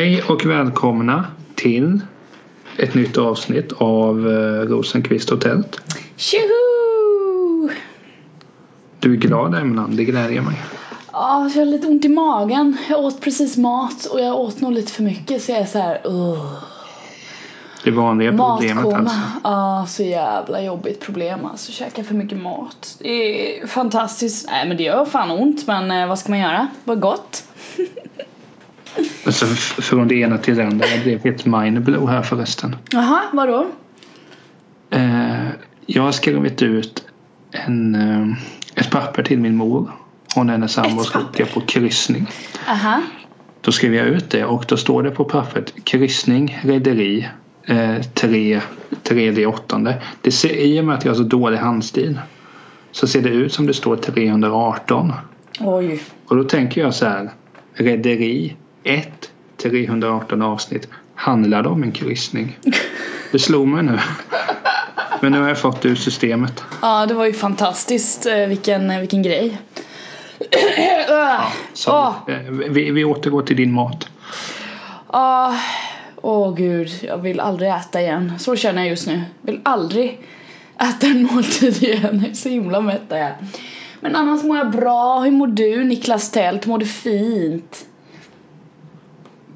Hej och välkomna till ett nytt avsnitt av eh, Rosenqvist och tält. Tjoho! Du är glad Emeland, det glädjer mig. Ja, jag har lite ont i magen. Jag åt precis mat och jag åt nog lite för mycket så jag är så här, uh. Det vanliga problemet Matkoma. alltså. Ja, så jävla jobbigt problem alltså. Käka för mycket mat. Det är fantastiskt. Nej men det gör fan ont men eh, vad ska man göra? Vad gott. alltså från det ena till det andra. Jag blev helt mindblow här förresten. Jaha, vadå? Eh, jag har skrivit ut en, eh, ett papper till min mor. Hon och hennes sambo ska åka på kryssning. Aha. Då skrev jag ut det och då står det på pappret kryssning, rederi, eh, tre, tredje åttonde. Det ser, I och med att jag har så dålig handstil så ser det ut som det står 318. Oj. Och då tänker jag så här. Rederi 1 318 avsnitt. Handlar det om en kryssning? Det slog mig nu. Men nu har jag fått det ur systemet. Ja, det var ju fantastiskt. Eh, Vilken, eh, vilken grej. Så, Åh. eh, vi, vi återgår till din mat. Ah, Åh gud, jag vill aldrig äta igen. Så känner jag just nu. Vill aldrig äta en måltid igen. Jag är så himla mätt jag. Men annars mår jag bra. Hur mår du Niklas Tält? Mår du fint?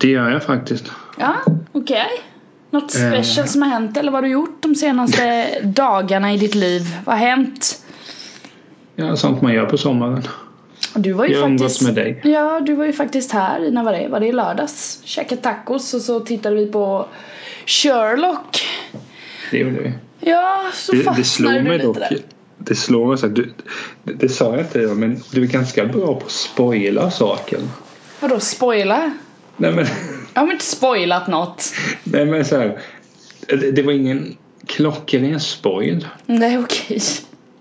Det gör jag faktiskt. Ja, okej. Något Eh. special som har hänt eller vad har du gjort de senaste dagarna i ditt liv? Vad har hänt? Ja, sånt man gör på sommaren. Du var ju Jag faktiskt... med dig. Ja, du var ju faktiskt här. När var det? Var det i lördags? Käkade tacos och så tittade vi på Sherlock. Det gjorde vi. Ja, så Det, det fastnade slog du mig lite dock. där. Det slår mig så att du, det, det sa jag inte men du är ganska bra på att spoila saker. Vadå spoila? Nej men, Jag har inte spoilat något. nej men så här, det, var ingen klockren spoil. Nej okej.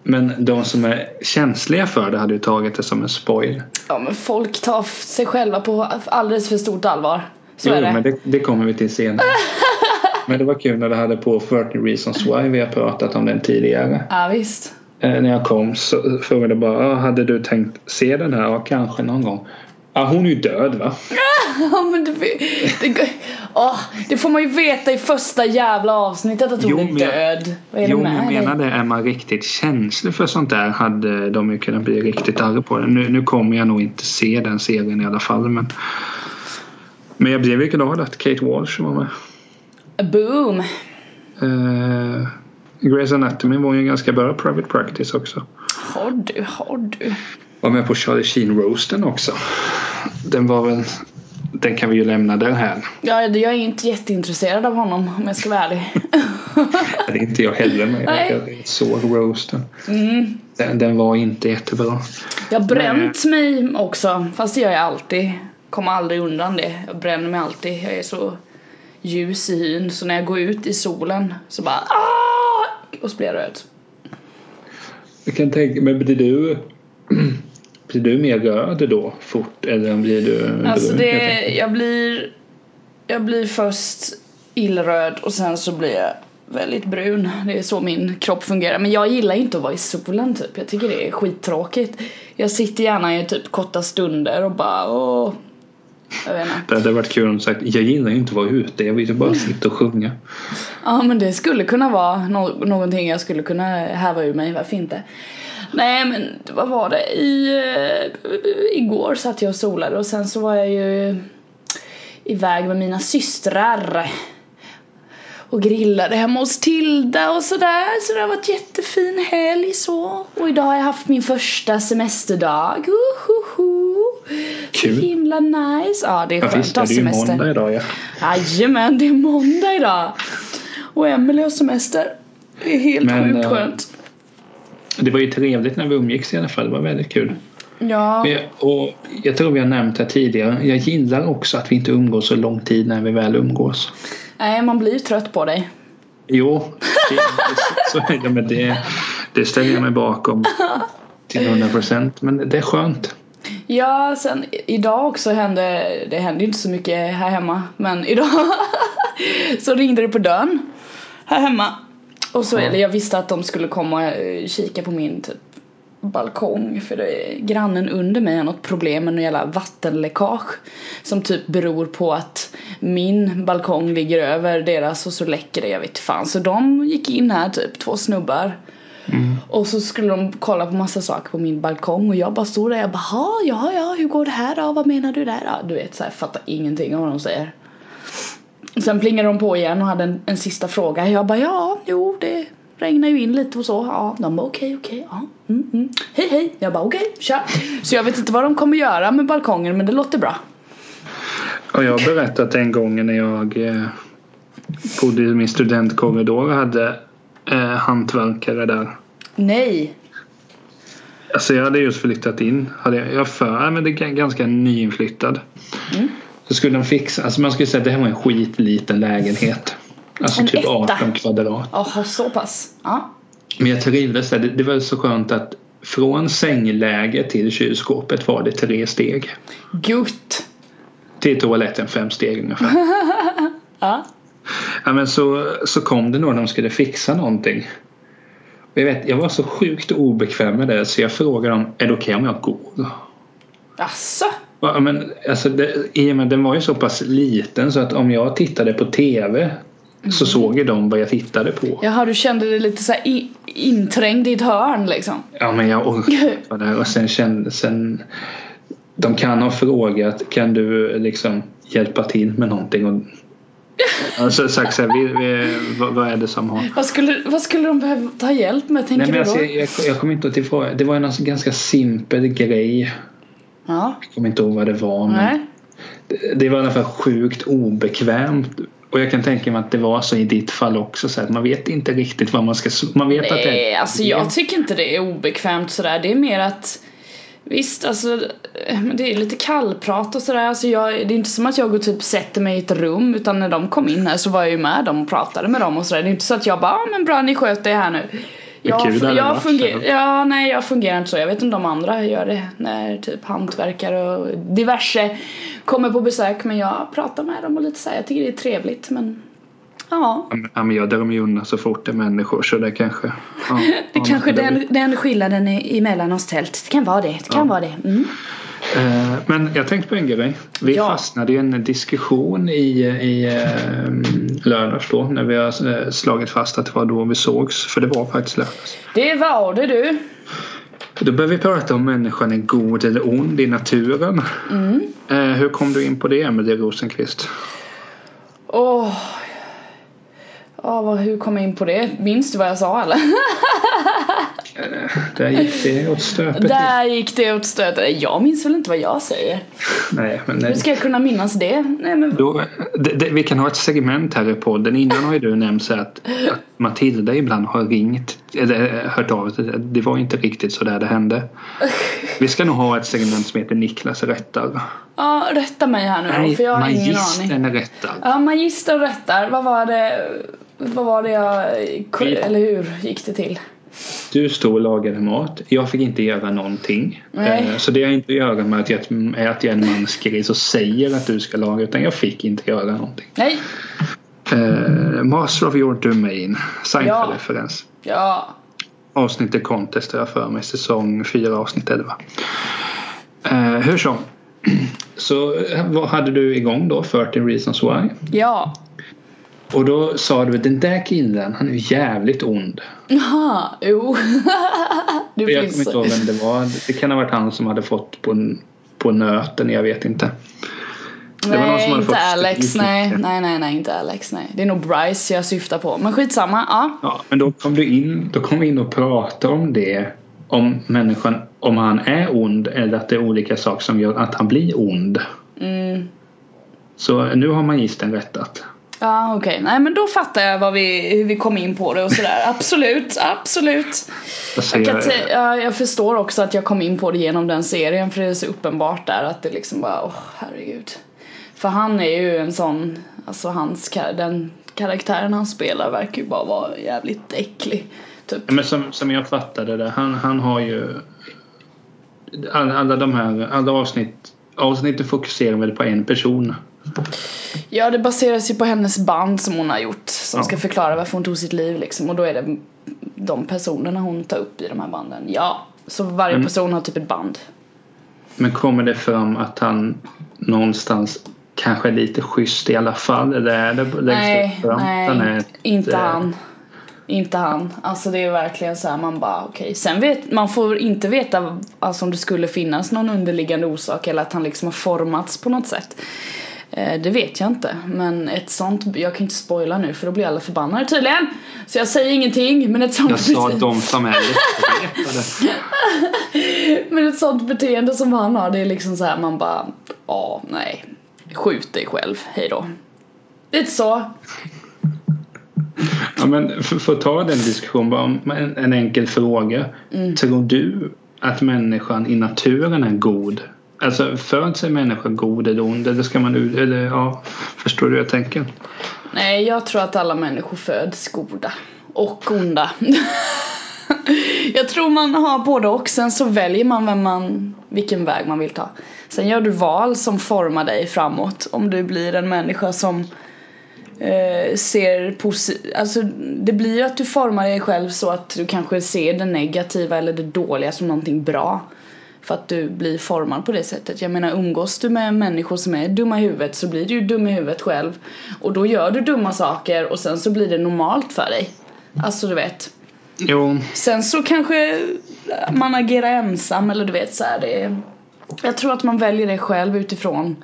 Men de som är känsliga för det hade ju tagit det som en spoil. Ja men folk tar sig själva på alldeles för stort allvar. Så jo, är det. men det, det kommer vi till senare. men det var kul när du hade på 40 reasons why. Vi har pratat om den tidigare. Ja visst. Eh, när jag kom så frågade jag bara ah, Hade du tänkt se den här? Ja, kanske någon gång. Ja, hon är ju död va? Ja men det, det, åh, det får man ju veta i första jävla avsnittet att hon Jo, är död. Vad är Jo, det men jag menar det. Är man riktigt känslig för sånt där hade de ju kunnat bli riktigt arga på den. Nu, nu kommer jag nog inte se den serien i alla fall. Men, men jag blev ju glad att Kate Walsh var med. Boom. Uh, Grey's Anatomy var ju en ganska bra private practice också. Har du, har du. Var med på Charlie Sheen roasten också. Den var väl... Den kan vi ju lämna där här. Ja, jag är inte jätteintresserad av honom om jag ska vara ärlig. Det är inte jag heller med. Nej. Jag såg roasten. Mm. Den, den var inte jättebra. Jag har bränt mig också, fast det gör jag alltid. Kommer aldrig undan det. Jag bränner mig alltid. Jag är så ljus i hyn så när jag går ut i solen så bara ah! och så blir jag röd. Jag kan tänka men blir du Blir du mer röd då fort eller blir du Alltså det, jag jag blir Jag blir först illröd och sen så blir jag väldigt brun. Det är så min kropp fungerar. Men jag gillar inte att vara i solen typ. Jag tycker det är skittråkigt. Jag sitter gärna i typ korta stunder och bara åh. Jag vet inte. Det hade varit kul om du sagt jag gillar inte att vara ute jag vill ju bara sitta och sjunga. Ja men det skulle kunna vara no- någonting jag skulle kunna häva ur mig, varför inte? Nej men vad var det? I, eh, igår satt jag och solade och sen så var jag ju iväg med mina systrar och grillade hemma hos Tilda och sådär så det har varit jättefin helg så och idag har jag haft min första semesterdag Uhuhu. Kul. Så himla nice, ja det är skönt att är ha det ju semester måndag idag ja. Jajamän, det är måndag idag. Och Emelie har semester. Det är helt Men, sjukt eh, skönt. Det var ju trevligt när vi umgicks i alla fall. Det var väldigt kul. Ja, jag- Och jag tror vi har nämnt det tidigare. Jag gillar också att vi inte umgås så lång tid när vi väl umgås. nej man blir ju trött på dig. Jo, det, så är det, men det, det ställer jag mig bakom till 100 procent. Men det är skönt. Ja, sen idag också hände, det hände inte så mycket här hemma, men idag så ringde det på dörren här hemma. Och så, eller jag visste att de skulle komma och eh, kika på min typ balkong för det, grannen under mig har något problem med något jävla vattenläckage som typ beror på att min balkong ligger över deras och så läcker det, jag vet fan. Så de gick in här typ, två snubbar. Och så skulle de kolla på massa saker på min balkong och jag bara stod där jag bara "Ha, ja ja hur går det här då? Vad menar du där då? Du vet så här, jag fattar ingenting av vad de säger. Sen plingade de på igen och hade en, en sista fråga. Jag bara ja, jo det regnar ju in lite och så. Ja, de bara okej, okej, ja. Mm, mm. Hej, hej. Jag bara okej, kör. Så jag vet inte vad de kommer göra med balkongen men det låter bra. Och jag har berättat den gången när jag eh, bodde i min studentkorridor och hade eh, hantverkare där. Nej. Alltså jag hade just flyttat in. Hade jag, jag för men det är ganska nyinflyttad. Mm. Så skulle de fixa, alltså man skulle säga att det här var en skitliten lägenhet. Alltså En typ etta. 18 kvadrat. Jaha, så pass. Ja. Men jag trivdes där. Det, det var så skönt att från sängläge till kylskåpet var det tre steg. Gutt. Till toaletten fem steg ungefär. Ja. Ja, men så, så kom det någon de skulle fixa någonting. Och jag, vet, jag var så sjukt obekväm med det så jag frågade dem är det okej om jag går? Asså? Ja, men, alltså, det, I och med den var ju så pass liten så att om jag tittade på TV så såg ju de vad jag tittade på. Jaha, du kände dig lite så i, inträngd i ett hörn liksom? Ja men jag orkade det och sen kände sen De kan ha frågat kan du liksom hjälpa till med någonting och Alltså sagt så här, vi, vi, vad, vad är det som har Vad skulle, vad skulle de behöva ta hjälp med tänker Nej, men du alltså, då? jag, jag, jag kommer inte till fråga. Det var en alltså ganska simpel grej. Ja, Jag kommer inte ihåg vad det var. Men nej. det, det var i alla fall sjukt obekvämt. Och jag kan tänka mig att det var så i ditt fall också. Så att man vet inte riktigt vad man ska... Man vet att det Nej, alltså jag tycker inte det är obekvämt sådär. Det är mer att Visst, alltså det är lite kallprat och sådär. Alltså jag, det är inte som att jag går typ sätter mig i ett rum utan när de kom in här så var jag ju med dem och pratade med dem och sådär. Det är inte så att jag bara, ah, men bra ni sköter det här nu. Jag, det jag så. ja nej jag fungerar inte så. Jag vet inte om de andra gör det när typ hantverkare och diverse kommer på besök men jag pratar med dem och lite såhär, jag tycker det är trevligt men ja. Ja, men jag drar mig undan så fort det är människor så det kanske... Ja, Det ja, kanske den, den skillnaden emellan oss tält. Det kan vara det. Det kan Ja. vara det. Mm. Eh, Men jag tänkte på en grej. Vi Ja. fastnade i en diskussion i, i eh, lördags då när vi har eh, slagit fast att det var då vi sågs. För det var faktiskt lördags. Det var det du. Då började vi prata om människan är god eller ond i naturen. Mm. Eh, hur kom du in på det Emelie Rosenqvist? Åh. Åh, vad, hur kom jag in på det? Minns du vad jag sa eller? Där gick det åt stöpet. Där gick det åt stötet. Jag minns väl inte vad jag säger. Nej, men Hur nej. ska jag kunna minnas det? Nej men Då, det, det, vi kan ha ett segment här i podden. Innan har ju du nämnt så att, att Matilda ibland har ringt eller hört av sig. Det var inte riktigt så där det hände. Vi ska nog ha ett segment som heter Niklas rättar. Ja, rätta mig här nu Nej, för jag har ingen aning. magistern rättar. Ja, magistern rättar. Vad var det? Vad var det jag... Vi- Eller hur gick det till? Du stod och lagade mat. Jag fick inte göra någonting. Nej. Eh, Så det har inte att göra med att jag, att jag är en mansgris och säger att du ska laga utan jag fick inte göra någonting. Nej. Eh, Master of your domain. Ja. Seinfeld-referens. Ja. Avsnittet Contest har jag för mig. Säsong 4 avsnitt 11. Eh, hur som. Så eh, vad hade du igång då? 13 reasons why. Ja. Och då sa du den där killen han är jävligt ond. Jaha, jo. det Jag finns... kommer inte ihåg vem det var. Det kan ha varit han som hade fått på, på nöten. Jag vet inte. Det var någon Nej, inte fått Alex. Nej, nej, nej, nej, inte Alex. Nej. Det är nog Bryce jag syftar på. Men skitsamma. Ja. Ja, men då kom du in. Då kom vi in och pratade om det. Om människan, om han är ond eller att det är olika saker som gör att han blir ond. Mm. Så nu har magistern rättat. Ja, okej. Nej, men då fattar jag vad vi, hur vi kom in på det och sådär. Absolut, absolut. Jag Jag, kan säger, te- ja, jag förstår också att jag kom in på det genom den serien för det är så uppenbart där att det liksom bara, åh herregud. För han är ju en sån, alltså hans, den karaktären han spelar verkar ju bara vara jävligt äcklig. Typ. men som, som jag fattade det. Han, han har ju alla, alla de här alla avsnitt avsnittet fokuserar väl på en person. Ja, det baseras ju på hennes band som hon har gjort som Ja. ska förklara varför hon tog sitt liv liksom och då är det de personerna hon tar upp i de här banden. Ja, så varje Mm. person har typ ett band. Men kommer det fram att han någonstans kanske lite schysst i alla fall? Eller är det längst Nej, fram? nej Den är inte ett, eh, han. Inte han. Alltså det är verkligen så här man bara okej. Sen vet man får inte veta alltså om det skulle finnas någon underliggande orsak eller att han liksom har formats på något sätt. Eh, Det vet jag inte. Men ett sånt, jag kan inte spoila nu för då blir alla förbannade tydligen. Så jag säger ingenting men ett sånt Jag sa de som är. Men ett sånt beteende som han har det är liksom så här man bara ja nej. Skjut dig själv, hejdå. Lite så. Ja, men för, för att ta den diskussionen bara en, en enkel fråga. Mm. Tror du att människan i naturen är god? Alltså föds en människa god eller ond? Eller ska man ut, eller ja, förstår du hur jag tänker? Nej, jag tror att alla människor föds goda och onda. jag tror man har både och, sen så väljer man vem man, vilken väg man vill ta. Sen gör du val som formar dig framåt. Om du blir en människa som eh, ser positivt, alltså det blir ju att du formar dig själv så att du kanske ser det negativa eller det dåliga som någonting bra. För att du blir formad på det sättet. Jag menar umgås du med människor som är dumma i huvudet så blir du ju dum i huvudet själv. Och då gör du dumma saker och sen så blir det normalt för dig. Alltså du vet. Jo, Sen så kanske man agerar ensam eller du vet så här, det är... Jag tror att man väljer det själv utifrån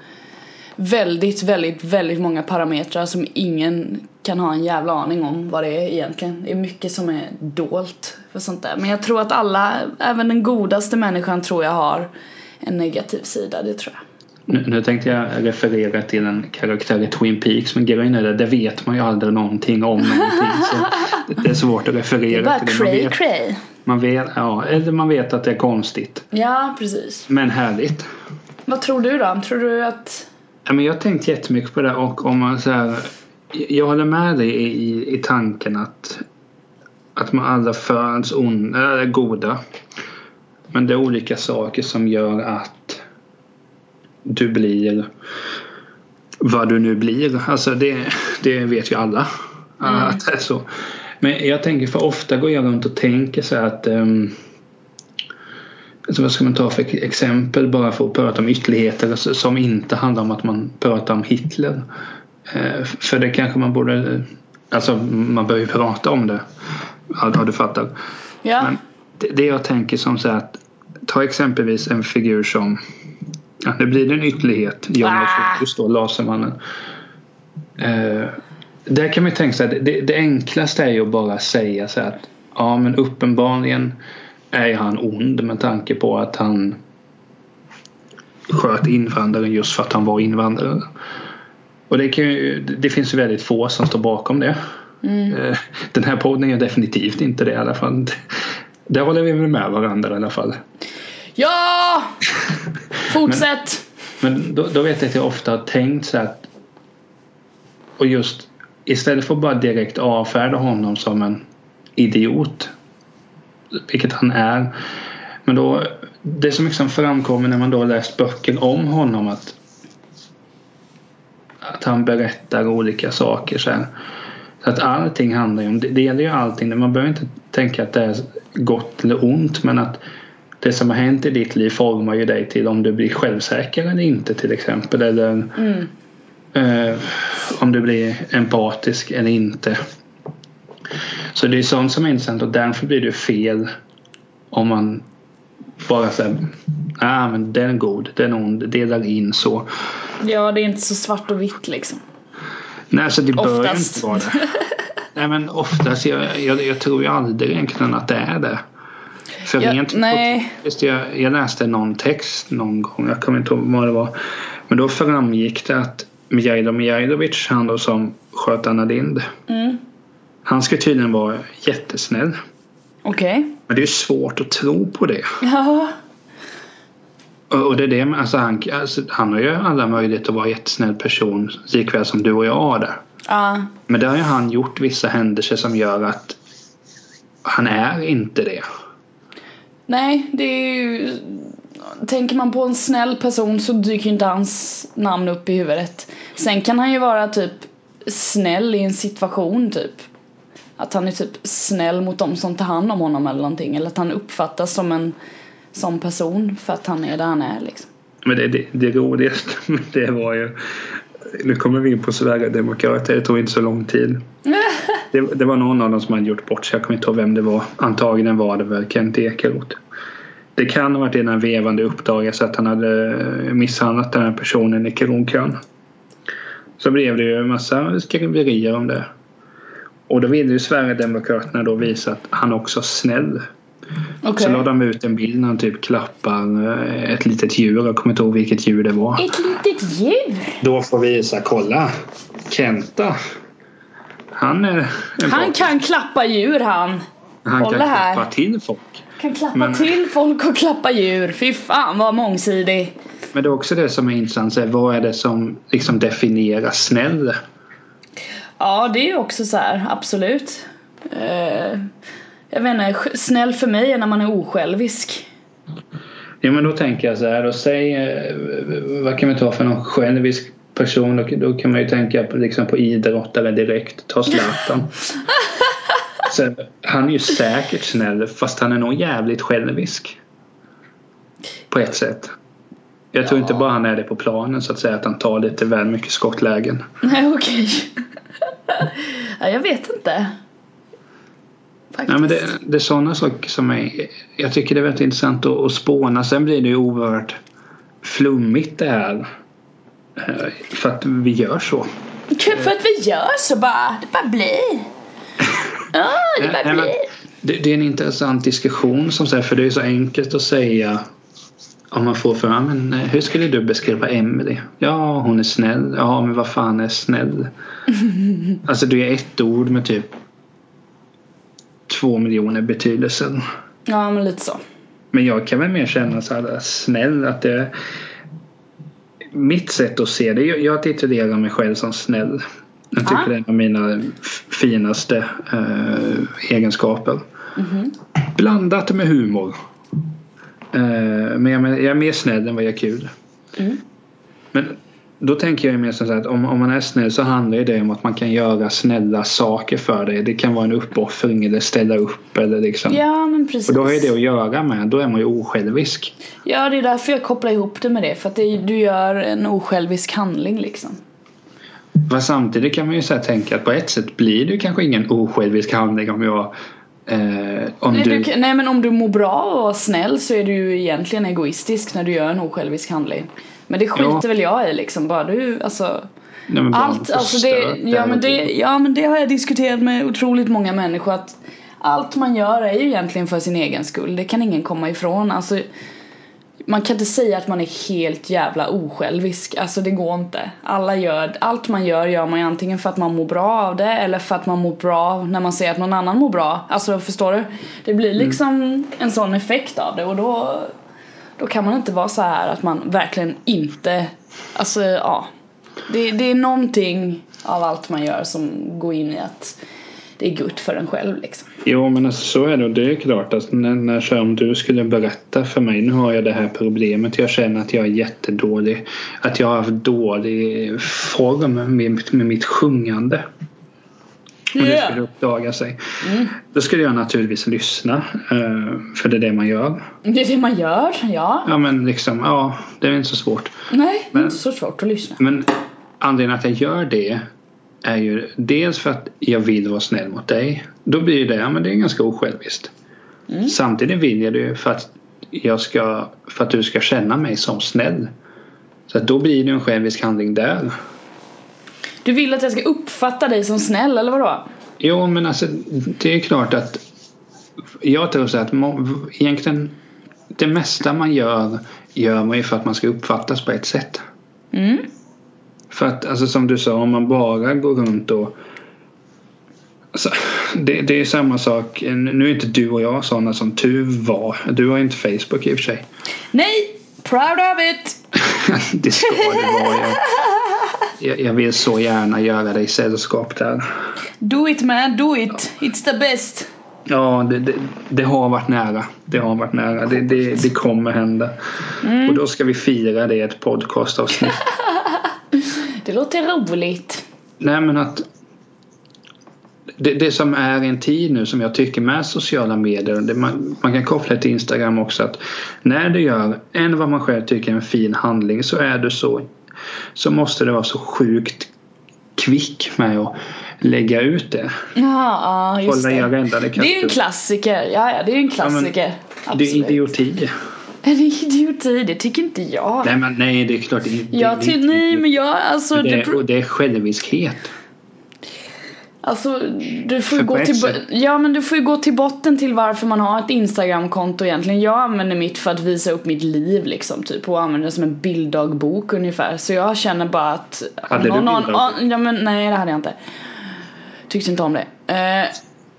väldigt, väldigt, väldigt många parametrar som ingen kan ha en jävla aning om vad det är egentligen. Det är mycket som är dolt för sånt där. Men jag tror att alla, även den godaste människan tror jag har en negativ sida, det tror jag. nu, nu tänkte jag referera till en karaktär i Twin Peaks men grejen är det, det vet man ju aldrig någonting om någonting. Så det- det är svårt att Det referera är bara till det. Man cray vet, cray. man, vet, ja, eller man vet att det är konstigt. Ja, precis. Men härligt. Vad tror du då? Tror du att... Ja, men jag har tänkt jättemycket på det och om man så här, jag håller med dig i, i, i tanken att, att man alla föds goda. Men det är olika saker som gör att du blir vad du nu blir. Alltså det, det vet ju alla att det är så. Men jag tänker för ofta går jag runt och tänker så här att um, alltså vad ska man ta för exempel bara för att prata om ytterligheter som inte handlar om att man pratar om Hitler. Eh, för det kanske man borde, alltså man bör ju prata om det. Ja, du fattar. Ja. Men det, det jag tänker som så här att ta exempelvis en figur som Ja, det blir en ytterlighet. Jonas Ah. Fokus då, Lasermannen. Eh, där kan man ju tänka sig att det, det enklaste är ju att bara säga så här att ja men uppenbarligen är han ond med tanke på att han sköt invandrare just för att han var invandrare. Och det, kan ju, det finns ju väldigt få som står bakom det. Eh, Den här podden är definitivt inte det i alla fall. Där håller vi med varandra i alla fall. Ja! Fortsätt! Men då, då vet jag att jag ofta har tänkt så att och just istället för att bara direkt avfärda honom som en idiot vilket han är men då det som liksom framkommer när man då läst böcker om honom att att han berättar olika saker så här. Så att allting handlar ju om, det, det gäller ju allting, man behöver inte tänka att det är gott eller ont men att det som har hänt i ditt liv formar ju dig till om du blir självsäker eller inte till exempel. Eller Mm. eh, om du blir empatisk eller inte. Så det är sånt som är intressant och därför blir det fel om man bara säger ah, men den är god, den är ond, delar in så. Ja, det är inte så svart och vitt liksom. Nej, alltså det bör ju inte vara det. Nej, men oftast. Jag, jag, jag tror ju aldrig egentligen att det är det. För Ja, rent nej. Just jag, jag läste någon text någon gång, jag kommer inte ihåg vad det var. Men då framgick det att Mijailo Mijailovic, han då som sköt Anna Lind. Mm. Han ska tydligen vara jättesnäll. Okej. Men det är svårt att tro på det. Ja. Och det är det, alltså han, alltså han har ju alla möjligheter att vara en jättesnäll person likväl som du och jag har det. Ja. Men där har ju han gjort vissa händelser som gör att han är inte det. Nej, det är ju... Tänker man på en snäll person så dyker inte hans namn upp i huvudet. Sen kan han ju vara typ snäll i en situation typ. Att han är typ snäll mot dem som tar hand om honom eller någonting. Eller att han uppfattas som en sån person för att han är där han är liksom. Men det, det, det roligaste med det var ju nu kommer vi in på Sverigedemokrater. Det tog inte så lång tid. Det, det, var någon av dem som hade gjort bort sig. Jag kommer inte ihåg vem det var. Antagligen var det väl Kent Ekeroth. Det kan ha varit i den vevande uppdagas att han hade misshandlat den här personen i kronkön. Så blev det ju en massa skriverier om det. Och då ville ju Sverigedemokraterna då visa att han också är snäll. Okay. Så la de ut en bild när han typ klappar eh, ett litet djur. Jag kommer inte ihåg vilket djur det var. Ett litet djur? Då får vi visa, kolla. Kenta. Han är Han kan klappa djur han. Han Hålla kan här. klappa till folk. Kan klappa Men... till folk och klappa djur. Fy fan vad mångsidig. Men det är också det som är intressant. vad är det som liksom definierar snäll? Ja det är ju också så här, absolut. Uh, jag vet inte, snäll för mig är när man är osjälvisk. Ja men då tänker jag så här, då säg, eh, vad kan vi ta för någon självisk person? Då, då kan man ju tänka på, liksom på idrottare direkt, ta Zlatan. så, han är ju säkert snäll fast han är nog jävligt självisk. På ett sätt. Jag tror ja. inte bara han är det på planen så att säga att han tar lite väl mycket skottlägen. Nej okej. Ja, jag vet inte. Faktiskt. Nej, men det, det är sådana saker som är, jag tycker det är väldigt intressant att, att spåna. Sen blir det ju oerhört flummigt det här. Eh, för att vi gör så. För att vi gör så bara. Det bara blir. Ja, det bara blir. Det, det, är en intressant diskussion som säger för det är så enkelt att säga om man får för men eh, hur skulle du beskriva Emily? Ja, hon är snäll. Ja, men vad fan är snäll? alltså det är ett ord med typ två miljoner betydelsen. Ja, men lite så. Men jag kan väl mer känna så här snäll att det mitt sätt att se det, jag titulerar mig själv som snäll. Jag tycker det är en av mina finaste äh, egenskaper. Mm -hmm. Blandat med humor. Äh, men jag, är mer snäll än vad jag är kul. Mm. Men då tänker jag mer så att om, om man är snäll så handlar det om att man kan göra snälla saker för dig. Det kan vara en uppoffring eller ställa upp eller liksom. Ja men precis. Och då har ju det att göra med. Då är man ju osjälvisk. Ja det är därför jag kopplar ihop det med det. För att det, du gör en osjälvisk handling liksom. Men samtidigt kan man ju så tänka att på ett sätt blir det kanske ingen osjälvisk handling om jag Eh, om nej, du... du... nej men om du mår bra och är snäll så är du ju egentligen egoistisk när du gör en osjälvisk handling. Men det skiter ja. väl jag i liksom. Bara du, alltså. Nej, allt, alltså det, ja, men det, ja men det har jag diskuterat med otroligt många människor att allt man gör är ju egentligen för sin egen skull. Det kan ingen komma ifrån. Alltså, man kan inte säga att man är helt jävla osjälvisk. Alltså det går inte. Alla gör, allt man gör gör man ju antingen för att man mår bra av det eller för att man mår bra när man ser att någon annan mår bra. Alltså förstår du? Det blir mm. liksom mm. en sån effekt av det och då då kan man inte vara så här att man verkligen inte, alltså ja. Det, det är någonting av allt man gör som går in i att det är gott för en själv liksom. Jo men alltså, så är det och det är klart att när, när om du skulle berätta för mig nu har jag det här problemet jag känner att jag är jättedålig att jag har haft dålig form med, med mitt sjungande om det skulle uppdaga sig. Mm. Då skulle jag naturligtvis lyssna. Eh, för det är det man gör. Det är det man gör, ja. Ja men liksom, ja det är inte så svårt. Nej, men, det är inte så svårt att lyssna. Men anledningen att jag gör det är ju dels för att jag vill vara snäll mot dig. Då blir det, ja men det är ganska osjälviskt. Mm. Samtidigt vill jag det för att jag ska, för att du ska känna mig som snäll. Så att då blir det en självisk handling där. Du vill att jag ska uppfatta dig som snäll eller vadå? Jo men alltså det är klart att jag tror så att egentligen det mesta man gör gör man ju för att man ska uppfattas på ett sätt. Mm. För att alltså som du sa om man bara går runt och Alltså, det, det, är samma sak. Nu är inte du och jag sådana som tur var. Du har inte Facebook i och för sig. Nej, proud of it! det ska det vara. Jag, jag, vill så gärna göra dig sällskap där. Do it man, do it. It's the best. Ja, det, det, det har varit nära. Det har varit nära. Det kommer hända. Mm. Och då ska vi fira det i ett podcastavsnitt. det låter roligt. Nej men att det, det som är en tid nu som jag tycker med sociala medier, det man, man kan koppla till Instagram också att när du gör en vad man själv tycker är en fin handling så är du så så måste det vara så sjukt kvick med att lägga ut det. Ja, ja just Hålla i det. arenda, det Det är ju en klassiker. Ja, ja, det är en klassiker. Det är idioti. Det idioti? Det tycker inte jag. Nej men nej det är klart det det Ja, inte till, nej idioti. men jag alltså det, det, och det är själviskhet. Alltså du får ju gå till. Ja men du får ju gå till botten till varför man har ett instagramkonto egentligen Jag använder mitt för att visa upp mitt liv liksom typ och använder det som en bilddagbok ungefär Så jag känner bara att Hade du någon, bilddagbok? ja men nej det hade jag inte Tyckte inte om det eh,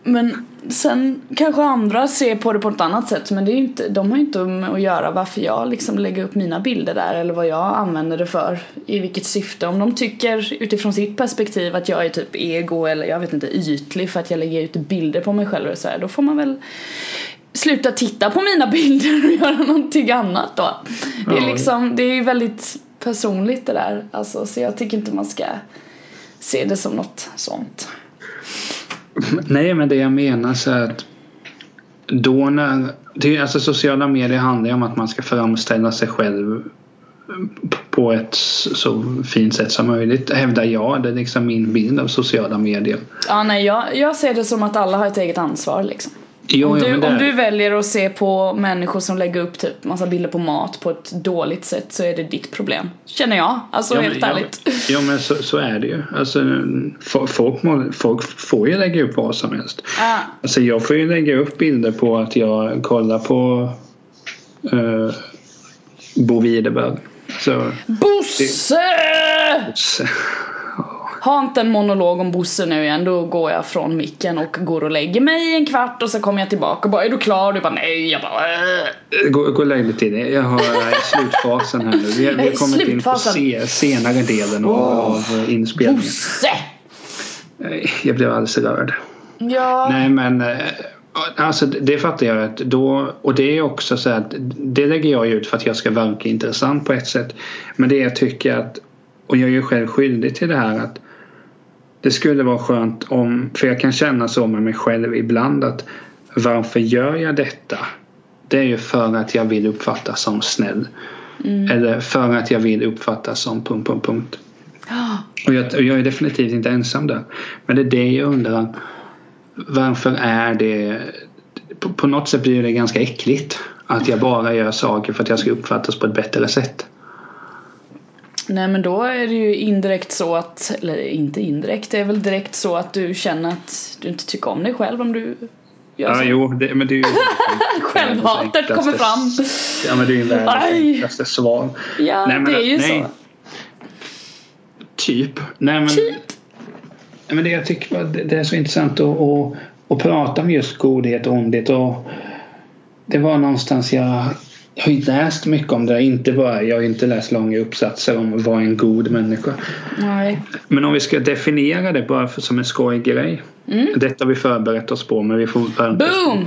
Men sen kanske andra ser på det på ett annat sätt men det är inte, de har ju inte med att göra varför jag liksom lägger upp mina bilder där eller vad jag använder det för i vilket syfte. Om de tycker utifrån sitt perspektiv att jag är typ ego eller jag vet inte ytlig för att jag lägger ut bilder på mig själv och så här, då får man väl sluta titta på mina bilder och göra någonting annat då. Det är liksom, det är ju väldigt personligt det där alltså så jag tycker inte man ska se det som något sånt. Nej men det jag menar så är att då när det, alltså sociala medier handlar ju om att man ska framställa sig själv på ett så fint sätt som möjligt hävdar jag. Det är liksom min bild av sociala medier. Ja nej jag, jag ser det som att alla har ett eget ansvar liksom. Jo, om, du, det om du väljer att se på människor som lägger upp typ massa bilder på mat på ett dåligt sätt så är det ditt problem. Känner jag, alltså Ja, helt men- ja, ärligt. Ja men så, så är det ju. Alltså, fo- folk, må, folk får ju lägga upp vad som helst. Ah, Alltså jag får ju lägga upp bilder på att jag kollar på uh, Bo Widerberg. Så, Bosse! så, Ha inte en monolog om Bosse nu igen, då går jag från micken och går och lägger mig en kvart och så kommer jag tillbaka och bara är du klar? Och du bara nej, jag bara äh. gå, gå och lägg dig till det. Jag har slutfasen här nu. Vi, har- vi har kommit in på Slutfasen. se, senare delen av, Åh. av inspelningen. Bosse! Jag blev alldeles rörd. Ja. Nej men eh, Alltså det fattar jag att då och det är också så att det lägger jag ut för att jag ska verka intressant på ett sätt. Men det jag tycker att och jag är ju själv skyldig till det här att det skulle vara skönt om för jag kan känna så med mig själv ibland att varför gör jag detta? Det är ju för att jag vill uppfattas som snäll. Eller för att jag vill uppfattas som punkt, punkt, punkt. Och jag, och jag är definitivt inte ensam där. Men det är det jag undrar. Varför är det... På, på något sätt blir det ganska äckligt. Att jag bara gör saker för att jag ska uppfattas på ett bättre sätt. Nej men då är det ju indirekt så att, eller inte indirekt, det är väl direkt så att du känner att du inte tycker om dig själv om du gör Ja, så. jo, det, men det är ju... Självhatet kommer fram. Ja, men det är ju världens enklaste svar. Ja, Nej, men det är ju nej. så. Typ. Nej, men, Typ. Nej, men det jag tycker det, det är så intressant att, att, att prata om just godhet och ondhet. Och det var någonstans jag jag har ju läst mycket om det. Inte bara, jag har inte läst långa uppsatser om vad är en god människa. Nej. Men om vi ska definiera det bara för, som en skojig grej. Detta har vi förberett oss på men vi får Boom!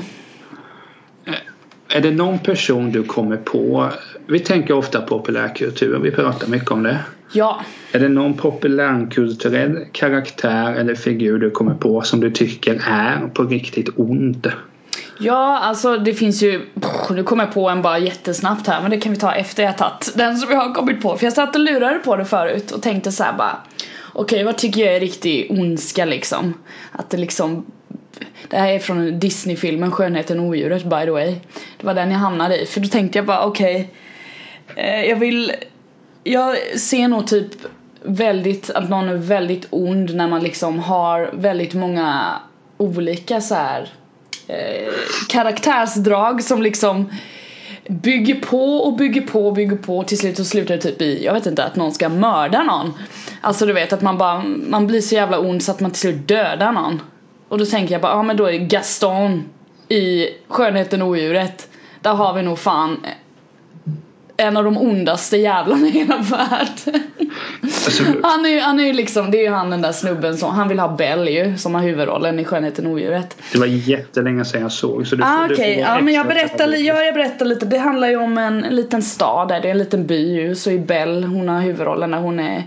Är det någon person du kommer på? Vi tänker ofta populärkultur. Vi pratar mycket om det. Ja. Är det någon populärkulturell karaktär eller figur du kommer på som du tycker är på riktigt ond? Ja, alltså det finns ju, pff, nu kommer jag på en bara jättesnabbt här men det kan vi ta efter jag tagit den som jag har kommit på. För jag satt och lurade på det förut och tänkte så här bara Okej, vad tycker jag är riktig ondska liksom? Att det liksom Det här är från Disney-filmen Skönheten och odjuret by the way. Det var den jag hamnade i för då tänkte jag bara okej eh, Jag vill Jag ser nog typ väldigt att någon är väldigt ond när man liksom har väldigt många olika så här eh, karaktärsdrag som liksom bygger på och bygger på och bygger på och till slut så slutar det typ i, jag vet inte, att någon ska mörda någon. Alltså du vet att man bara, man blir så jävla ond så att man till slut dödar någon. Och då tänker jag bara, ja men då är Gaston i Skönheten och odjuret. Där har vi nog fan en av de ondaste jävlarna i hela världen. Alltså, Han är ju han är ju liksom, det är ju han den där snubben som, han vill ha Bell ju som har huvudrollen i Skönheten och odjuret. det var jättelänge sedan jag såg. Så du, Ah, du vara ja men jag berättar, ja, jag berättar lite. Det handlar ju om en, en liten stad där, det är en liten by ju. Så är Bell, hon har huvudrollen när hon är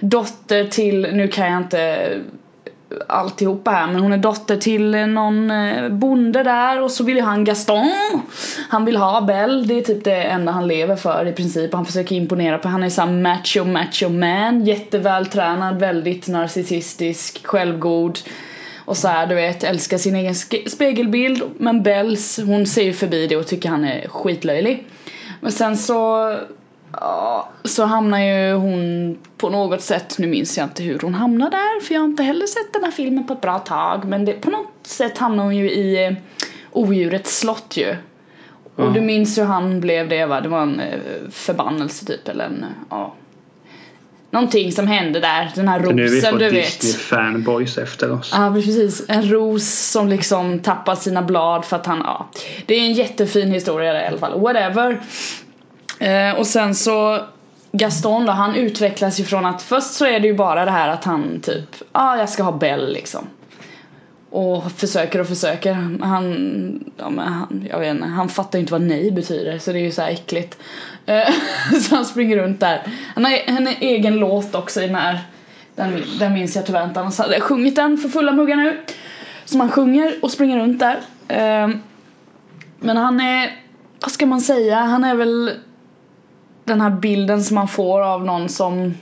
dotter till, nu kan jag inte alltihopa här men hon är dotter till någon eh, bonde där och så vill ju han Gaston. Han vill ha Belle, det är typ det enda han lever för i princip. Han försöker imponera på, han är såhär macho macho man. Jättevältränad, väldigt narcissistisk, självgod. Och så här, du vet, älskar sin egen spegelbild. Men Bells, hon ser ju förbi det och tycker han är skitlöjlig. Men sen så Ja, så hamnar ju hon på något sätt, nu minns jag inte hur hon hamnar där för jag har inte heller sett den här filmen på ett bra tag men det, på något sätt hamnar hon ju i eh, odjurets slott ju. Och Ja. du minns hur han blev det va? Det var en eh, förbannelse typ eller en, ja. Någonting som hände där, den här nu vi rosen du vet. Disney fanboys efter oss. Ja precis, en ros som liksom tappar sina blad för att han, ja. Det är en jättefin historia där i alla fall, whatever. Eh, och sen så Gaston då, han utvecklas ju från att först så är det ju bara det här att han typ, ja ah, jag ska ha Bell liksom. Och försöker och försöker. Han, ja men han, jag vet inte, han fattar ju inte vad nej betyder så det är ju så här äckligt. Eh, så han springer runt där. Han har en egen låt också i den här. Den, den minns jag tyvärr inte, annars hade jag sjungit den för fulla muggar nu. Som han sjunger och springer runt där. Eh, men han är, vad ska man säga, han är väl den här bilden som man får av någon som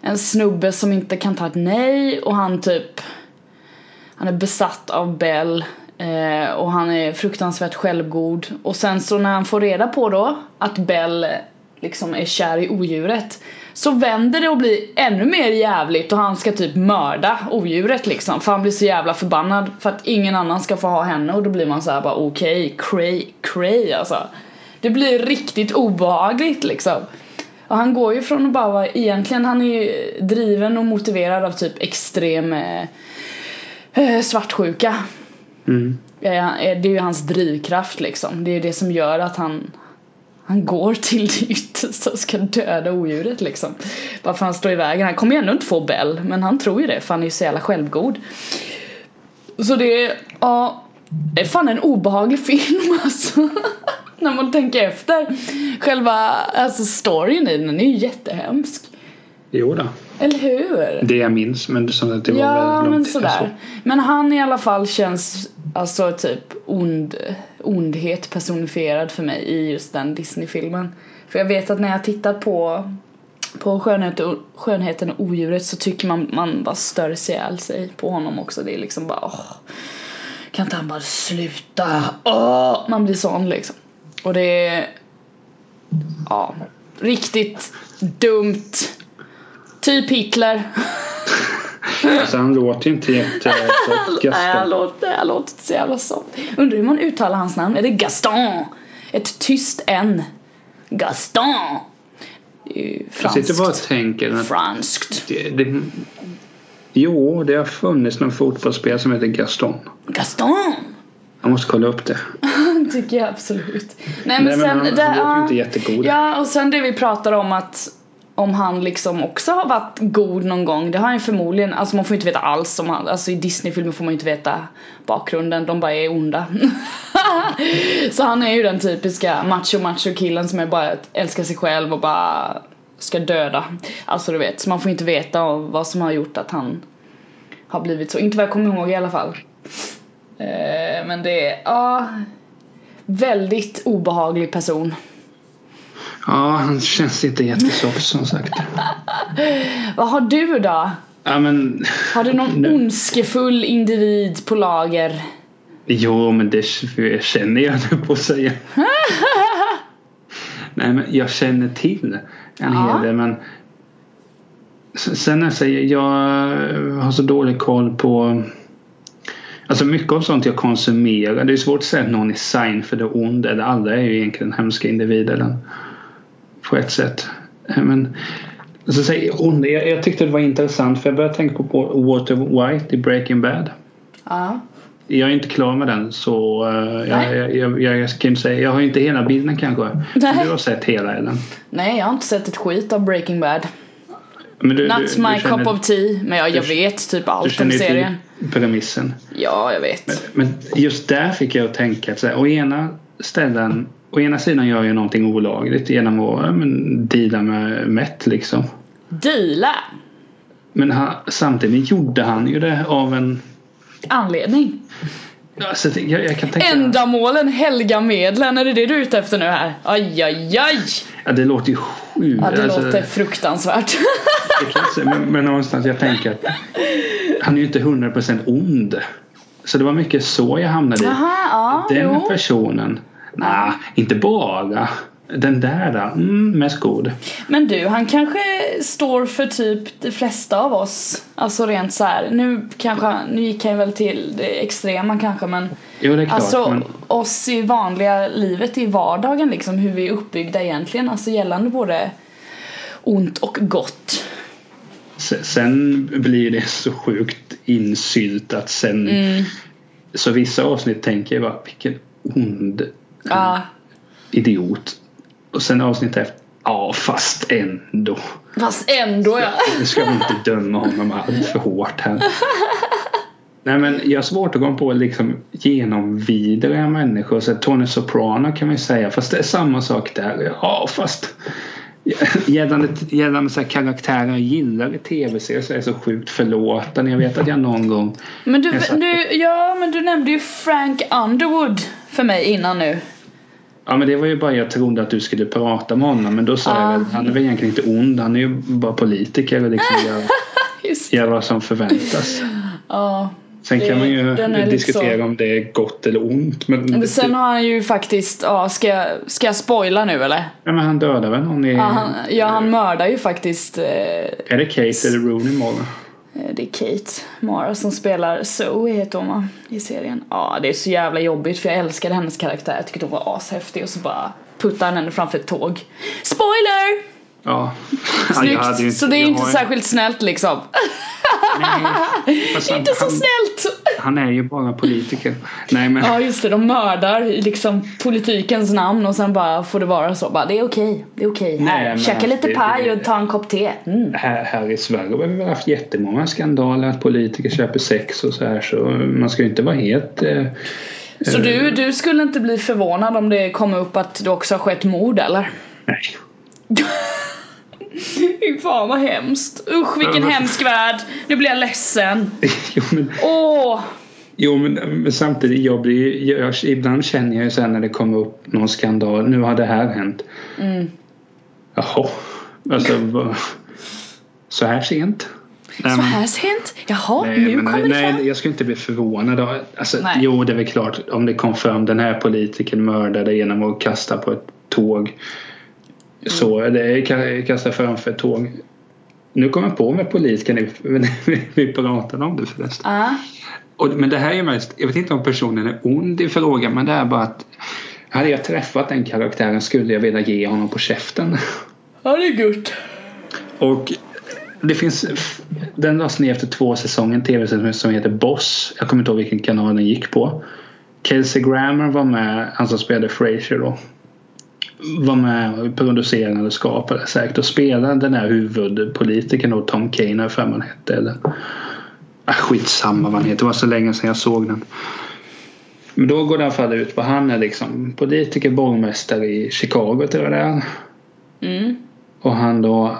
en snubbe som inte kan ta ett nej och han typ han är besatt av Bell eh, och han är fruktansvärt självgod. Och sen så när han får reda på då att Bell eh, liksom är kär i odjuret så vänder det och blir ännu mer jävligt och han ska typ mörda odjuret liksom. För han blir så jävla förbannad för att ingen annan ska få ha henne och då blir man så här bara okej, okay, cray, cray alltså det blir riktigt obehagligt liksom. Och han går ju från att bara vara, egentligen han är ju driven och motiverad av typ extrem eh, eh, svartsjuka. Mm. Eh, Det är ju hans drivkraft liksom. Det är det som gör att han han går till det yttersta och ska döda odjuret liksom. Bara för han står i vägen. Han kommer ju ändå inte få Bell men han tror ju det för han är ju så jävla självgod. Så det är, ja, det är fan en obehaglig film alltså. När man tänker efter. Själva alltså storyn i den är ju jättehemsk. Jo då. Eller hur? Det jag minns men som att det var ja väldigt men långt. sådär. Men han i alla fall känns alltså typ ond, ondhet personifierad för mig i just den Disney-filmen. För jag vet att när jag tittar på på skönhet skönheten och odjuret så tycker man man bara stör sig ihjäl sig på honom också. Det är liksom bara åh, Kan inte han bara sluta? Åh, man blir sån liksom. Och det är ja, riktigt dumt. Typ Hitler. Alltså han låter ju inte jättegott Nej, han låter, han låter inte så jävla så. Undrar hur man uttalar hans namn. Är det Gaston? Ett tyst N. Gaston. Ju Jag franskt. sitter bara och tänker Franskt. det, det, Jo, det har funnits någon fotbollsspelare som heter Gaston. Gaston! Jag måste kolla upp det. tycker jag absolut. Nej men Nej, men sen han, han det, låter ju inte jättegod. Ja och sen det vi pratar om att om han liksom också har varit god någon gång, det har han ju förmodligen, alltså man får inte veta alls om han, alltså i Disney-filmer får man ju inte veta bakgrunden, de bara är onda. så han är ju den typiska macho macho killen som är bara älskar sig själv och bara ska döda. Alltså du vet, så man får inte veta vad som har gjort att han har blivit så, inte vad jag kommer ihåg i alla fall. Eh, men det är, ja, väldigt obehaglig person. Ja, han känns inte jättesoft som sagt. Vad har du då? Ja, men... Har du någon Nu- ondskefull individ på lager? Jo, men det känner jag nu på att säga. Nej, men jag känner till en Ja. hel del, men sen när jag säger jag har så dålig koll på Alltså mycket av sånt jag konsumerar. Det är svårt att säga att någon är för det ond eller alla är ju egentligen hemska individer. På ett sätt. Eh, Men så säger ond, jag, jag tyckte det var intressant för jag började tänka på, Walter White i Breaking Bad. Ja. Jag är inte klar med den så uh, jag, jag, jag, jag kan säga. Jag har inte hela bilden kanske. Nej. Du har sett hela eller? Nej, jag har inte sett ett skit av Breaking Bad. Men du, Not du, my du känner, cup of tea. Men jag, jag du- vet typ du allt om känner serien. till premissen. Ja, jag vet. Men, men just där fick jag att tänka att så här, å ena ställen Å ena sidan gör jag någonting olagligt genom att men, deala med mätt liksom. Deala! Men han, samtidigt gjorde han ju det av en... Anledning. Alltså, jag, jag kan tänka... Ändamålen helga medlen, är det det du är ute efter nu här? Aj, aj, aj! Ja, det låter ju sjukt. Ja, det alltså, låter fruktansvärt. det kan säga, men, men någonstans jag tänker att han är ju inte 100% ond. Så det var mycket så jag hamnade i. Jaha, ja, Den jo. personen. Nej, inte bara. Den där, mm, mest god. Men du, han kanske står för typ de flesta av oss. Alltså rent så här. Nu kanske nu gick han väl till det extrema kanske men Jo, det är klart. Alltså men, oss i vanliga livet i vardagen liksom hur vi är uppbyggda egentligen. Alltså gällande både ont och gott. se- sen blir det så sjukt insyltat sen. Mm. Så vissa avsnitt tänker jag bara, vilken ond Ja. idiot. Och sen avsnitt efter, ja fast ändå. Fast ändå ja. Nu ska vi inte döma honom allt för hårt här. Nej men jag har svårt att gå på liksom genomvidriga människor. Så Tony Soprano kan man ju säga. Fast det är samma sak där. Ja fast gällande, gällande så här karaktärer jag gillar i tv-serier så är jag så sjukt förlåten. Jag vet att jag någon gång Men du, du, ja men du nämnde ju Frank Underwood för mig innan nu. Ja men det var ju bara jag trodde att du skulle prata med honom. Men då sa jag väl, han är väl egentligen inte ond. Han är ju bara politiker och liksom gör, gör vad som förväntas. Ja. Sen kan man ju diskutera så. om det är gott eller ont. Men, sen har han ju faktiskt, ja ska jag, ska jag spoila nu eller? ja, men han dödar väl någon i... Ja han, ja, han mördar ju faktiskt eh, Är det Kate eller Rooney Mara? Eh, det är Kate Mara som spelar Zoe heter hon va? I serien. Ja det är så jävla jobbigt för jag älskade hennes karaktär. Jag tyckte hon var ashäftig och så bara puttar han henne framför ett tåg. Spoiler! Ja. Snyggt! ju så det är inte har- särskilt snällt liksom. Nej, han, inte så han, snällt! han är ju bara politiker. Nej men. Ja just det, de mördar i liksom politikens namn och sen bara får det vara så. Bara, det är okej, det är okej. Nej, käka lite det- paj och ta en kopp te. Mm. Här, här i Sverige har vi haft jättemånga skandaler att politiker köper sex och så här så man ska ju inte vara helt eh, Så du, du skulle inte bli förvånad om det kommer upp att det också har skett mord eller? Nej. Fy fan vad hemskt. Usch vilken men- hemsk värld. Nu blir jag ledsen. jo, men, Åh! jo men, men samtidigt jag blir jag, ibland känner jag ju sen när det kommer upp någon skandal. Nu har det här hänt. Mm. Jaha. Alltså så här sent? Nej, Så här sent? Jaha, Nej, nu men, kommer det nej, fram. jag skulle inte bli förvånad. Alltså, Nej. jo, det är väl klart om det kom fram den här politikern mördade genom att kasta på ett tåg. Så, Mm. eller ka- kasta framför ett tåg. Nu kommer jag på med politiker nu. Vi pratade om det förresten. Ja. Och, men det här är mest, jag vet inte om personen är ond i frågan men det är bara att hade jag träffat den karaktären skulle jag vilja ge honom på käften. ja, det är gott. Och det finns Den lades ner efter två säsonger, en tv-serie som heter Boss. Jag kommer inte ihåg vilken kanal den gick på. Kelsey Grammer var med, han som spelade Frasier då. Var med och producerade eller skapade säkert och spelade den här huvudpolitikern då, Tom Kane har för mig han hette. Eller, ah, skitsamma vad han heter, det var så länge sedan jag såg den. Men då går det i alla fall ut på han är liksom politiker, borgmästare i Chicago tror jag det är. Mm. Och han då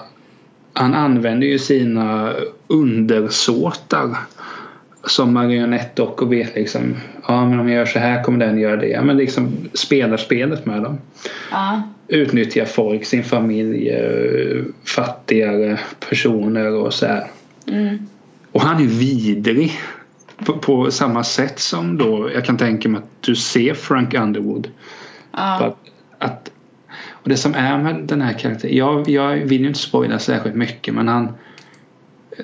han använder ju sina undersåtar som marionettdockor vet liksom ja men om jag gör så här kommer den göra det. Ja, men liksom spelar spelet med dem. Ja. Utnyttjar folk, sin familj, eh, fattigare personer och så här. Mm. Och han är vidrig. På, på samma sätt som då jag kan tänka mig att du ser Frank Underwood. Ja. Att, att, och det som är med den här karaktären. Jag, jag vill ju inte spoila särskilt mycket men han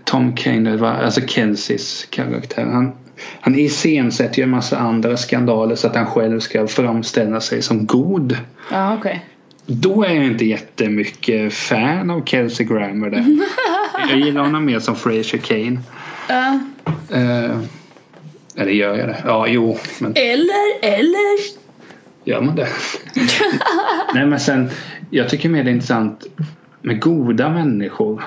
Tom Kane, var, alltså Kelseys karaktär. Han, han iscensätter ju en massa andra skandaler så att han själv ska framställa sig som god. Ja, okej. Då är jag inte jättemycket fan av Kelsey Grammer där. Jag gillar honom mer som Fraser Kane. Ja. Uh, eller gör jag det? Ja, jo. Men Eller, eller. Gör man det? Nej men sen Jag tycker mer det är intressant Med goda människor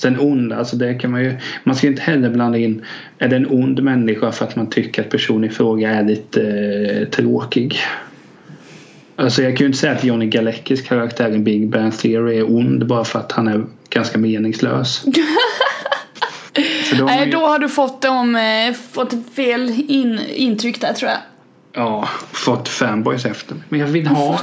Sen onda, alltså det kan man ju Man ska ju inte heller blanda in Är det en ond människa för att man tycker att personen i fråga är lite eh, tråkig Alltså jag kan ju inte säga att Johnny Galecki's karaktär i Big Bang Theory är ond bara för att han är ganska meningslös. Nej, ju... då har du fått, dem, eh, fått fel in, intryck där tror jag. Ja, fått fanboys efter mig. Men jag vill ha,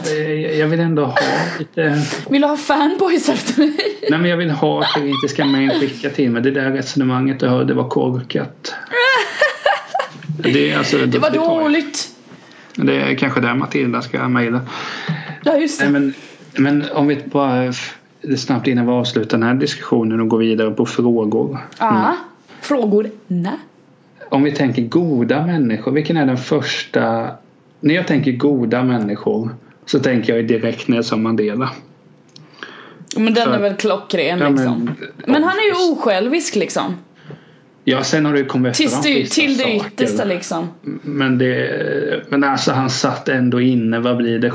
jag vill ändå ha lite... Vill du ha fanboys efter mig? Nej men jag vill ha att det inte ska skicka till mig. Det där resonemanget du hörde var korkat. Det, alltså, det var dåligt. Det är kanske där Matilda ska mejla. Ja just det. Men, men om vi bara snabbt innan vi avslutar den här diskussionen och går vidare på frågor. Ja, mm. frågor. Om vi tänker goda människor. Vilken är den första? När jag tänker goda människor så tänker jag direkt Nelson Mandela. Men den För, är väl klockren ja, liksom. Men, men han är ju osjälvisk liksom. Ja, sen har det kommit till, fram vissa Till det yttersta liksom. Men, det, men alltså han satt ändå inne, vad blir det,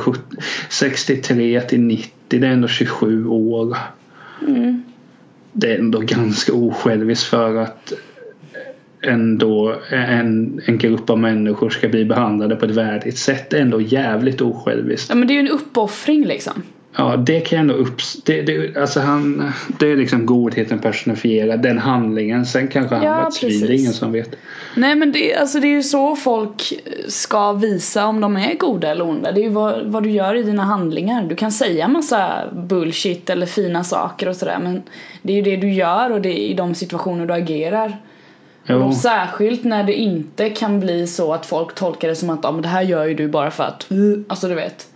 63 till 90, det är ändå 27 år. Mm. Det är ändå ganska osjälviskt för att ändå en, en grupp av människor ska bli behandlade på ett värdigt sätt. Är ändå jävligt osjälviskt. Ja men det är ju en uppoffring liksom. Ja, det kan jag ändå upp... Det, det, alltså han, det är liksom godheten personifierad, den handlingen. Sen kanske han ja, var ett svin, det är ingen som vet. Nej men det, alltså det är ju så folk ska visa om de är goda eller onda. Det är ju vad, vad du gör i dina handlingar. Du kan säga massa bullshit eller fina saker och sådär men det är ju det du gör och det är i de situationer du agerar. Och särskilt när det inte kan bli så att folk tolkar det som att ah, men det här gör ju du bara för att, alltså du vet.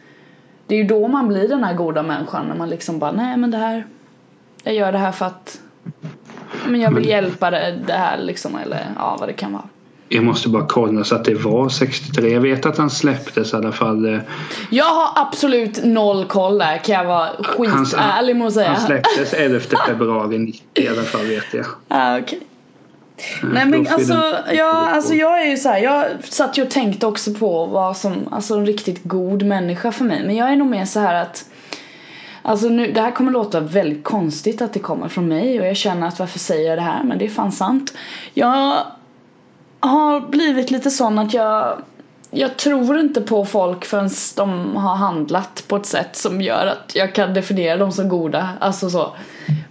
Det är ju då man blir den här goda människan när man liksom bara nej men det här Jag gör det här för att Men jag vill men, hjälpa det, det här liksom eller ja vad det kan vara. Jag måste bara kolla så att det var 63. Jag vet att han släpptes i alla fall. Eh. Jag har absolut noll koll där kan jag vara skitärlig med att säga. Han släpptes 11 februari 90 i alla fall vet jag. Ah, okay. Nej men alltså, ja, alltså jag är ju så här, jag satt ju och tänkte också på vad som, alltså en riktigt god människa för mig. Men jag är nog mer så här att Alltså nu, det här kommer låta väldigt konstigt att det kommer från mig och jag känner att varför säger jag det här men det är fan sant. Jag har blivit lite sån att jag jag tror inte på folk förrän de har handlat på ett sätt som gör att jag kan definiera dem som goda. Alltså så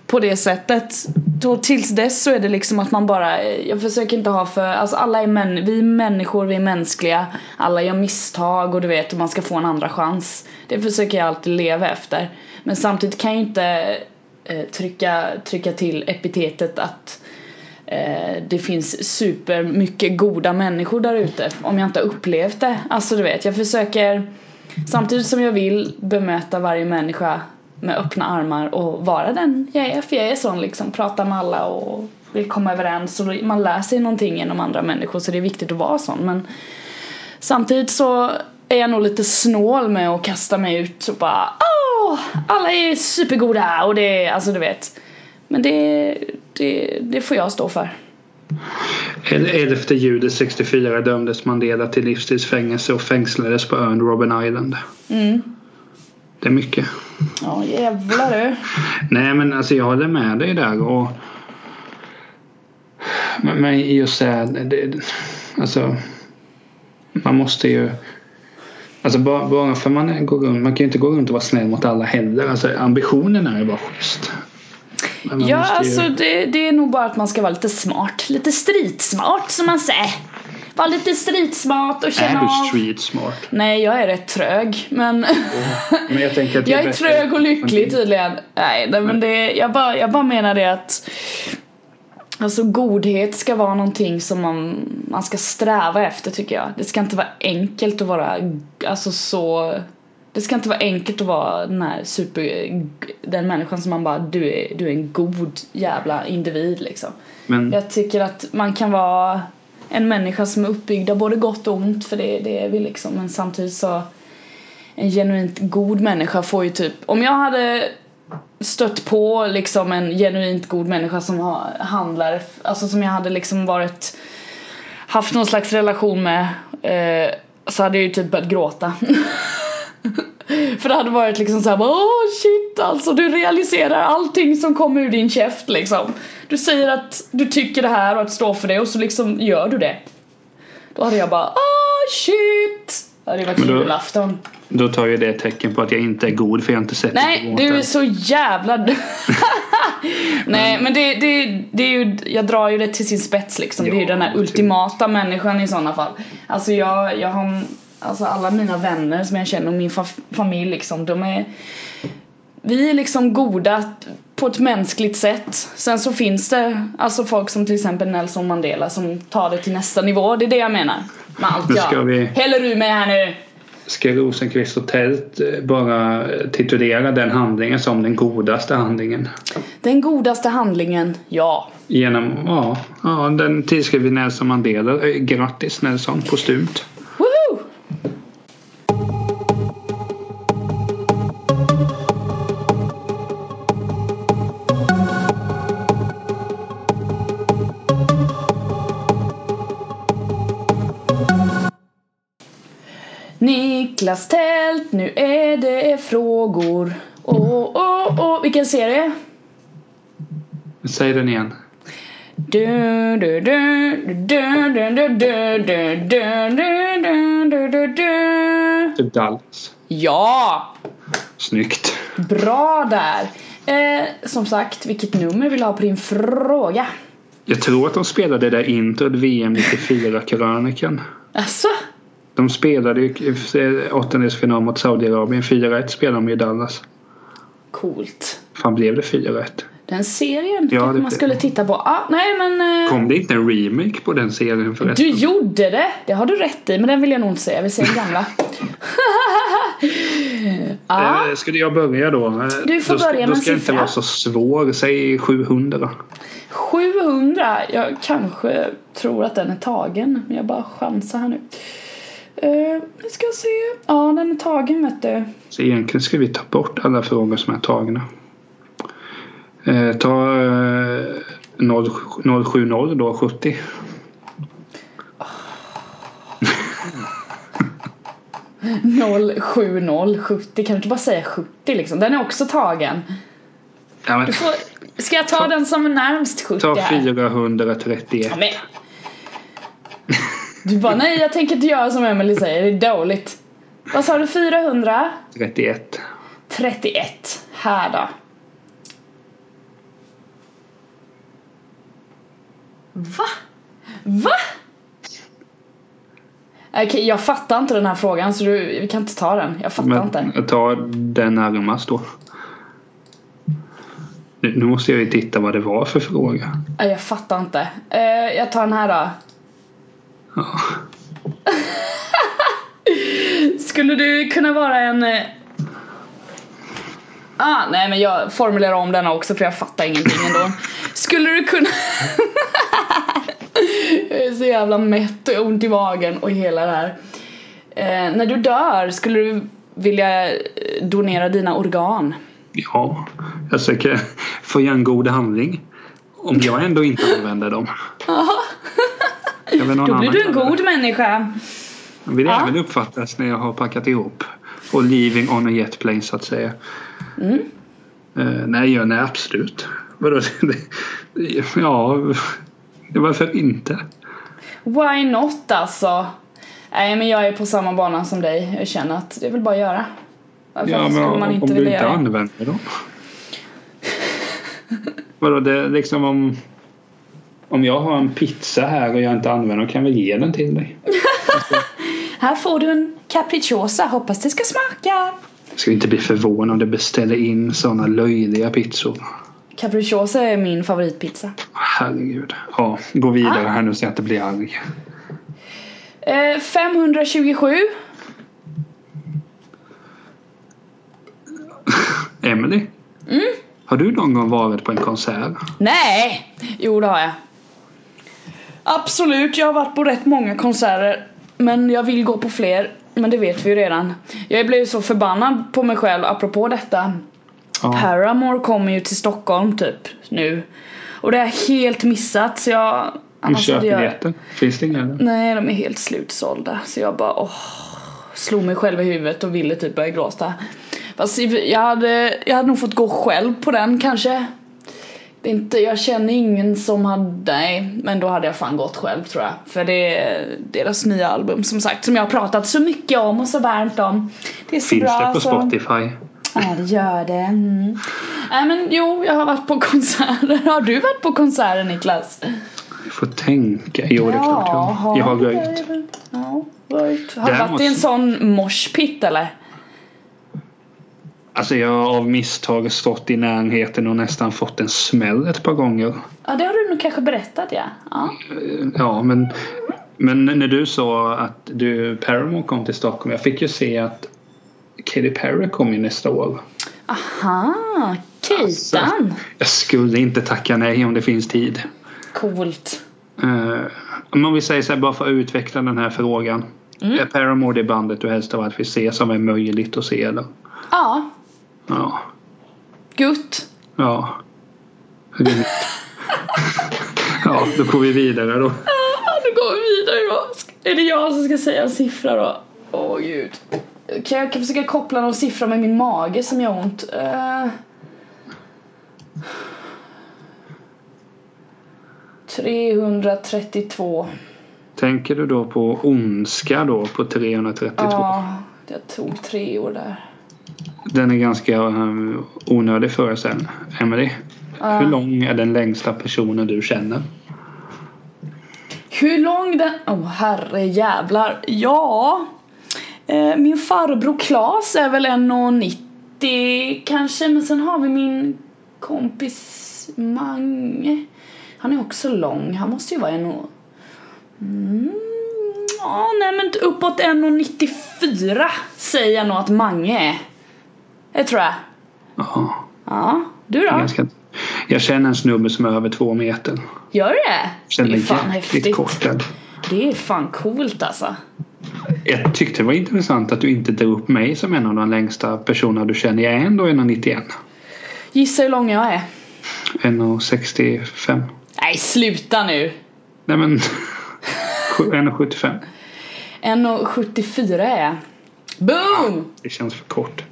på det sättet. Då tills dess så är det liksom att man bara, eh, jag försöker inte ha för, alltså alla är män, vi är människor, vi är mänskliga. Alla gör misstag och du vet, och man ska få en andra chans. Det försöker jag alltid leva efter. Men samtidigt kan jag inte eh, trycka, trycka till epitetet att eh, det finns super mycket goda människor där ute om jag inte har upplevt det. Alltså du vet, jag försöker samtidigt som jag vill bemöta varje människa med öppna armar och vara den jag är. För jag är sån liksom, prata med alla och vill komma överens och man lär sig någonting genom andra människor så det är viktigt att vara sån. Men samtidigt så är jag nog lite snål med att kasta mig ut och bara Åh, alla är supergoda och det är, alltså du vet. Men det, det, det får jag stå för. 11 juli 64 dömdes Mandela till livstidsfängelse och fängslades på ön Robben Island. Mm. Det är mycket. Ja jävlar du. Nej men alltså jag håller med dig där och men, men just det, här, det alltså man måste ju Alltså bara, bara för man går runt, man kan ju inte gå runt och vara snäll mot alla heller. Alltså ambitionen är ju bara schysst. Ja ju... alltså det, det är nog bara att man ska vara lite smart. Lite streetsmart som man säger. Vara lite streetsmart och känna av... Är du street smart? Nej, jag är rätt trög. Men, men jag, tänker att jag är trög och lycklig tydligen. Nej, nej men det, jag, bara, jag bara menar det att Alltså godhet ska vara någonting som man, man ska sträva efter tycker jag. Det ska inte vara enkelt att vara, alltså så det ska inte vara enkelt att vara den här super, den människan som man bara, du är, du är en god jävla individ liksom. Men... Jag tycker att man kan vara en människa som är uppbyggd av både gott och ont för det, det är vi liksom. Men samtidigt så en genuint god människa får ju typ om jag hade stött på liksom en genuint god människa som handlar alltså som jag hade liksom varit haft någon slags relation med eh, så hade jag ju typ börjat gråta. För det hade varit liksom såhär åh oh, shit alltså du realiserar allting som kommer ur din käft liksom Du säger att du tycker det här och att stå för det och så liksom gör du det Då hade jag bara åh oh, shit Det hade varit julafton. Då tar ju det ett tecken på att jag inte är god för jag har inte sett Nej, du är så jävla... Nej, men det, det, det är ju, jag drar ju det till sin spets liksom. det är ju den här ultimata människan i sådana fall. Alltså jag, jag har, alltså alla mina vänner som jag känner och min fa- familj liksom, de är vi är liksom goda på ett mänskligt sätt. Sen så finns det alltså folk som till exempel Nelson Mandela som tar det till nästa nivå. Det är det jag menar. Med allt Nu ska jag vi- häller ur mig här nu. Ska Rosenqvist och Tält eh, bara titulera den handlingen som den godaste handlingen? Den godaste handlingen, ja. Genom, ja, ja den tillskriver vi Nelson Mandela. Eh, Grattis Nelson, postumt. Niklas Tält, nu är det frågor. Åh, oh, åh, oh, åh, oh. vilken serie? Säg den igen. Du-du-du, Snyggt. Bra där. Eh, som sagt, vilket nummer vill du ha på din fråga? Jag tror att de spelade det där introt VM 94-krönikan. Alltså? De spelade ju eh, åttondelsfinal mot Saudiarabien. 4-1 spelade de i Dallas. Coolt. Fan blev det 4-1? Den serien Ja, man skulle titta på. Ah, nej men... Eh, Kom det inte en remake på den serien förresten? du gjorde det! Det har du rätt i, men den vill jag nog inte säga. Vi säger den gamla. ah, Eh, Skulle jag börja då? Eh, Du får då, börja Då med ska jag inte vara så svår. Säg 700. 700. Jag kanske tror att den är tagen. Men jag bara chansar här nu. Uh, vi ska se. Ja, den är tagen vet du. Så egentligen ska vi ta bort alla frågor som är tagna. Eh, ta eh, 0, 070 då, 70. Noll sju noll 70 kan du inte bara säga 70 liksom? Den är också tagen. Ja, men, Du får, ska jag ta, den som är närmst 70 ta här? 431. Ja, men. Du bara nej jag tänker inte göra som Emily säger, det är dåligt. Vad sa du 400? 31. 31. Här då. Va? Va? Okej, jag fattar inte den här frågan så du, vi kan inte ta den. Jag fattar inte. Men ta den närmast då. Nu måste jag ju titta vad det var för fråga. Jag fattar inte. Eh, jag tar den här då. Ja. Skulle du kunna vara en... eh, Ah, nej men jag formulerar om denna också för jag fattar ingenting ändå. Skulle du kunna... jag är så jävla mätt och ont i magen och hela det här. Eh, när du dör, skulle du vilja eh, donera dina organ? Ja, jag söker få göra en god handling. Om jag ändå inte använder dem. Jag Då blir du en det. god människa. Jag vill Ja. även uppfattas när jag har packat ihop. Och leaving on a jet plane så att säga. Mm. Eh, nej, ja, nej absolut. Vadå? Det- ja, varför inte? Why not alltså? Nej men jag är på samma bana som dig. Jag känner att det är väl bara att göra. Varför Ja, men om, man om inte du vilja inte göra det? använder dem. Vadå, det är liksom om... Om jag har en pizza här och jag inte använder den kan jag väl ge den till dig? Här får du en capricciosa, hoppas det ska smaka. Jag skulle inte bli förvånad om du beställer in sådana löjliga pizzor. Capricciosa är min favoritpizza. Herregud. Ja, gå vidare Ah. här nu så jag inte blir arg. Eh, 527. Emily? Mm. Har du någon gång varit på en konsert? Nej! Jo det har jag. Absolut, jag har varit på rätt många konserter. Men jag vill gå på fler. Men det vet vi ju redan. Jag blev så förbannad på mig själv apropå detta. Ja. Paramore kommer ju till Stockholm typ nu. Och det har jag helt missat så jag... Du köper jag- biljetter? Finns det inga? eller? Nej, de är helt slutsålda. Så jag bara åh, slog mig själv i huvudet och ville typ börja gråta. Fast jag hade, jag hade nog fått gå själv på den kanske. Inte, jag känner ingen som hade, nej, men då hade jag fan gått själv tror jag. För det är deras nya album som sagt, som jag har pratat så mycket om och så varmt om. Det är så Finns bra. det på så... Spotify? Ja, det gör det. Mm. Nej men jo, jag har varit på konserter. Har du varit på konserter Niklas? Jag får tänka. Jo, det är klart jag, jag har du röjt. det? Ja, röjt. Har du varit i en sån moshpit eller? Alltså jag har av misstag stått i närheten och nästan fått en smäll ett par gånger. Ja, det har du nog kanske berättat ja. ja. Ja, men, men när du sa att du Paramore kom till Stockholm. Jag fick ju se att Katy Perry kommer ju nästa år. Aha, Alltså. Kejtan. Jag skulle inte tacka nej om det finns tid. Coolt. Uh, om vi säger så här bara för att utveckla den här frågan. Mm. Är Paramore det bandet du helst av allt vill se som är möjligt att se eller? Ja, Ja. gutt. Ja. Ja, då går vi vidare då. Ja, nu går vi vidare då. Är det jag som ska säga en siffra då? Åh gud. Kan jag kan försöka koppla någon siffra med min mage som gör ont? Uh... 332. Tänker du då på ondska då på 332? Ja, jag tog tre år där. Den är ganska um, onödig föreställning. Emily, Ja. hur lång är den längsta personen du känner? Hur lång den... Åh oh, herre jävlar. Ja. Eh, min farbror Klas är väl 1,90 kanske. Men sen har vi min kompis Mange. Han är också lång. Han måste ju vara 1, och... mm, Ja, nej men uppåt 1,94 säger jag nog att Mange är. Det tror jag. Ja, Ja, du då? ganska... Jag känner en snubbe som är över två meter. Gör du det? Känner det är fan häftigt. kortad. Det är fan coolt alltså. Jag tyckte det var intressant att du inte drog upp mig som en av de längsta personerna du känner. Jag är ändå 1,91. Gissa hur lång jag är. 1,65. Nej, sluta nu! Nej men 1,75. 1,74 är jag. Boom! Det känns för kort.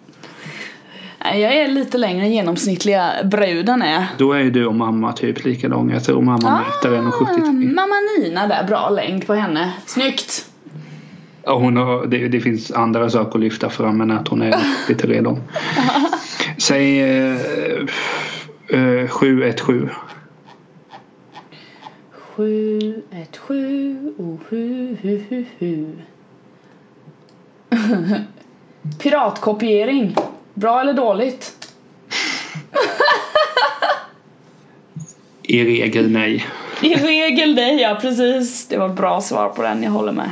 Jag är lite längre än genomsnittliga bruden är. Då är ju du och mamma typ lika långa. Jag tror mamma mäter 1,73. mamma Nina där, bra längd på henne. Snyggt! Ja, hon har, det, det finns andra saker att lyfta fram än att hon är lite redo. Säg eh, eh, 717. 7, 1, 7, oh, hu, hu, hu, hu. Piratkopiering. Bra eller dåligt? I regel nej. I regel nej, ja precis. Det var ett bra svar på den, jag håller med.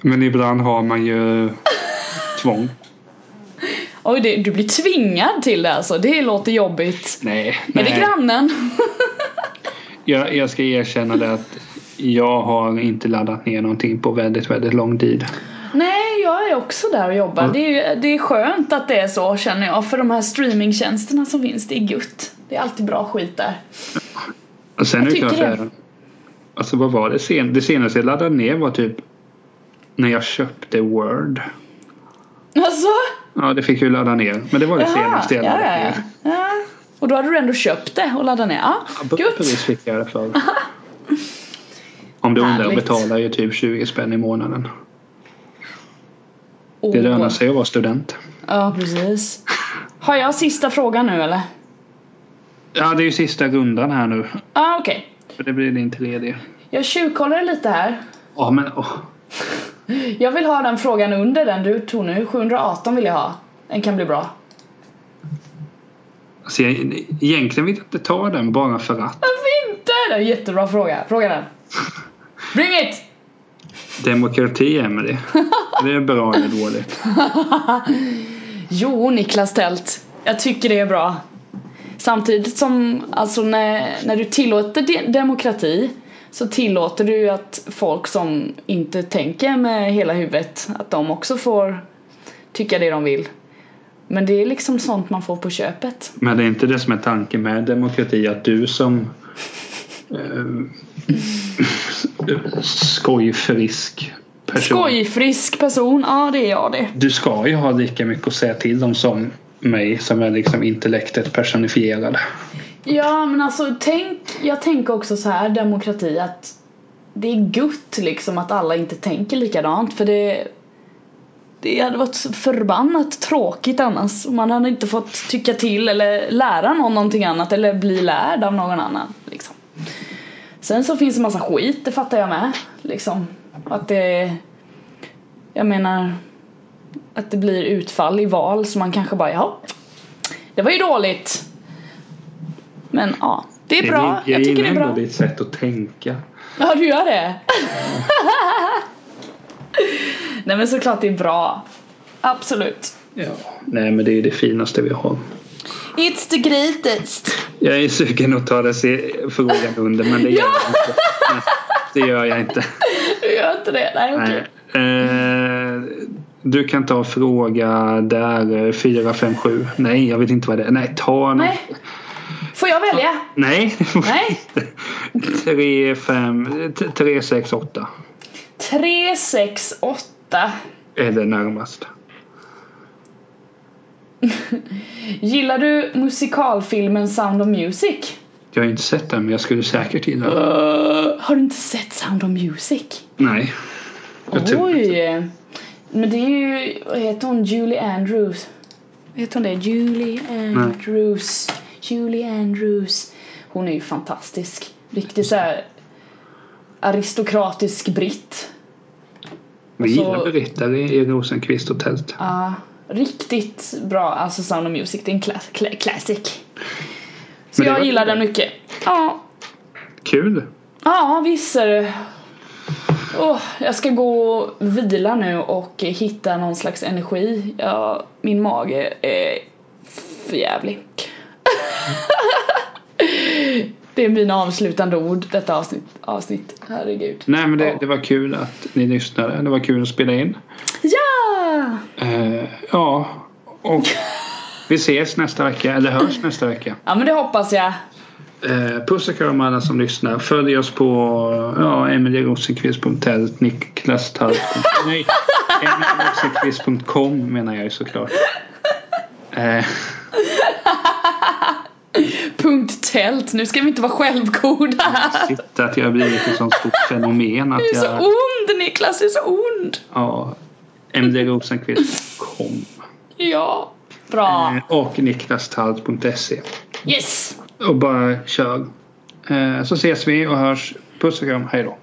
Men ibland har man ju tvång. Oj, det, du blir tvingad till det alltså. Det låter jobbigt. Nej, Är det nej. grannen? Jag, jag ska erkänna det att jag har inte laddat ner någonting på väldigt, väldigt lång tid. Jag är också där och jobbar. Mm. Det, är, det är skönt att det är så känner jag. För de här streamingtjänsterna som finns, det är gutt. Det är alltid bra skit där. Och sen Jag är det klart så här, Alltså vad var det sen? Det senaste jag laddade ner var typ när jag köpte Word. Alltså? Ja, det fick jag ju ladda ner. Men det var det senaste jag ja, laddade ner. ja. ja. Och då hade du ändå köpt det och laddat ner? Ja, Ja, gött. Fick jag det för. Om du undrar, betalar ju typ 20 spänn i månaden. Det Åh. lönar sig att vara student. Ja, precis. Har jag sista frågan nu eller? Ja, det är ju sista rundan här nu. Ja, ah, okej. För det blir din tredje. Jag tjuvkollar lite här. Ja, men åh. Jag vill ha den frågan under den du tog nu. 718 vill jag ha. Den kan bli bra. Alltså jag, egentligen vill jag inte ta den bara för att. Varför inte? Det är en jättebra fråga. Fråga den. Bring it! Demokrati, Emelie. Det är bra eller dåligt? Jo, Niklas Tält. Jag tycker det är bra. Samtidigt som, alltså när, när du tillåter de- demokrati så tillåter du att folk som inte tänker med hela huvudet, att de också får tycka det de vill. Men det är liksom sånt man får på köpet. Men det är inte det som är tanken med demokrati. Att du som eh, skojfrisk person. Skojfrisk person, ja det är jag det. Du ska ju ha lika mycket att säga till dem som mig som är liksom intellektet personifierad. Ja men alltså tänk, jag tänker också så här demokrati att det är gutt liksom att alla inte tänker likadant för det det hade varit förbannat tråkigt annars. Man hade inte fått tycka till eller lära någon någonting annat eller bli lärd av någon annan. Liksom. Sen så finns det massa skit, det fattar jag med. Liksom. Att det... Jag menar... Att det blir utfall i val så man kanske bara ja, det var ju dåligt. Men ja, det är bra. Jag, tycker det är bra. ändå ditt sätt att tänka. Ja, du gör det? Nej men såklart det är bra. Absolut. Ja. Nej men det är det finaste vi har. It's the greatest. Jag är sugen att ta det frågan under men det gör jag inte. Nej, Det gör jag inte. Du gör inte det? Nej okej. Nej. Eh, du kan ta fråga där 4, 5, 7. Nej jag vet inte vad det är. Nej ta någon. Nej. Får jag välja? Nej. Nej. 3, 5, 3, 6, 8. 3, 6, 8. Är det närmast. Gillar du musikalfilmen Sound of Music? Jag har inte sett den men jag skulle säkert gilla den. Uh, har du inte sett Sound of Music? Nej. Jag. Oj! Men det är ju, vad heter hon, Julie Andrews? Heter hon det? Julie Andrews. Julie Andrews. Hon är ju fantastisk. Riktigt såhär aristokratisk britt. Vi gillar berättare i Rosenqvist och tält. Ja, riktigt bra. Alltså Sound of Music, det är en class, cla- classic. Så jag gillar den mycket. Ja, Kul. ja visst är det. Åh, jag ska gå och vila nu och hitta någon slags energi. Ja, min mage är för jävlig. Det är mina avslutande ord detta avsnitt. avsnitt. Herregud. Nej men det, det var kul att ni lyssnade. Det var kul att spela in. Ja! Eh, ja, och vi ses nästa vecka. Eller hörs nästa vecka. Ja men det hoppas jag. Eh, puss och kram alla som lyssnar. Följ oss på ja, emilierosenqvist.tält, Niklas. Nej, emilierosenqvist.com menar jag ju såklart. Eh, Punkt tält. Nu ska vi inte vara självgoda här. shit, att jag har blivit ett sånt stort fenomen att Du är så jag... ond Niklas, du är så ond. Ja, emilierosenqvist.com Ja. Bra. eh, och niklastalt.se. Yes. Och bara kör. Eh, så ses vi och hörs. Puss och kram. Hej då.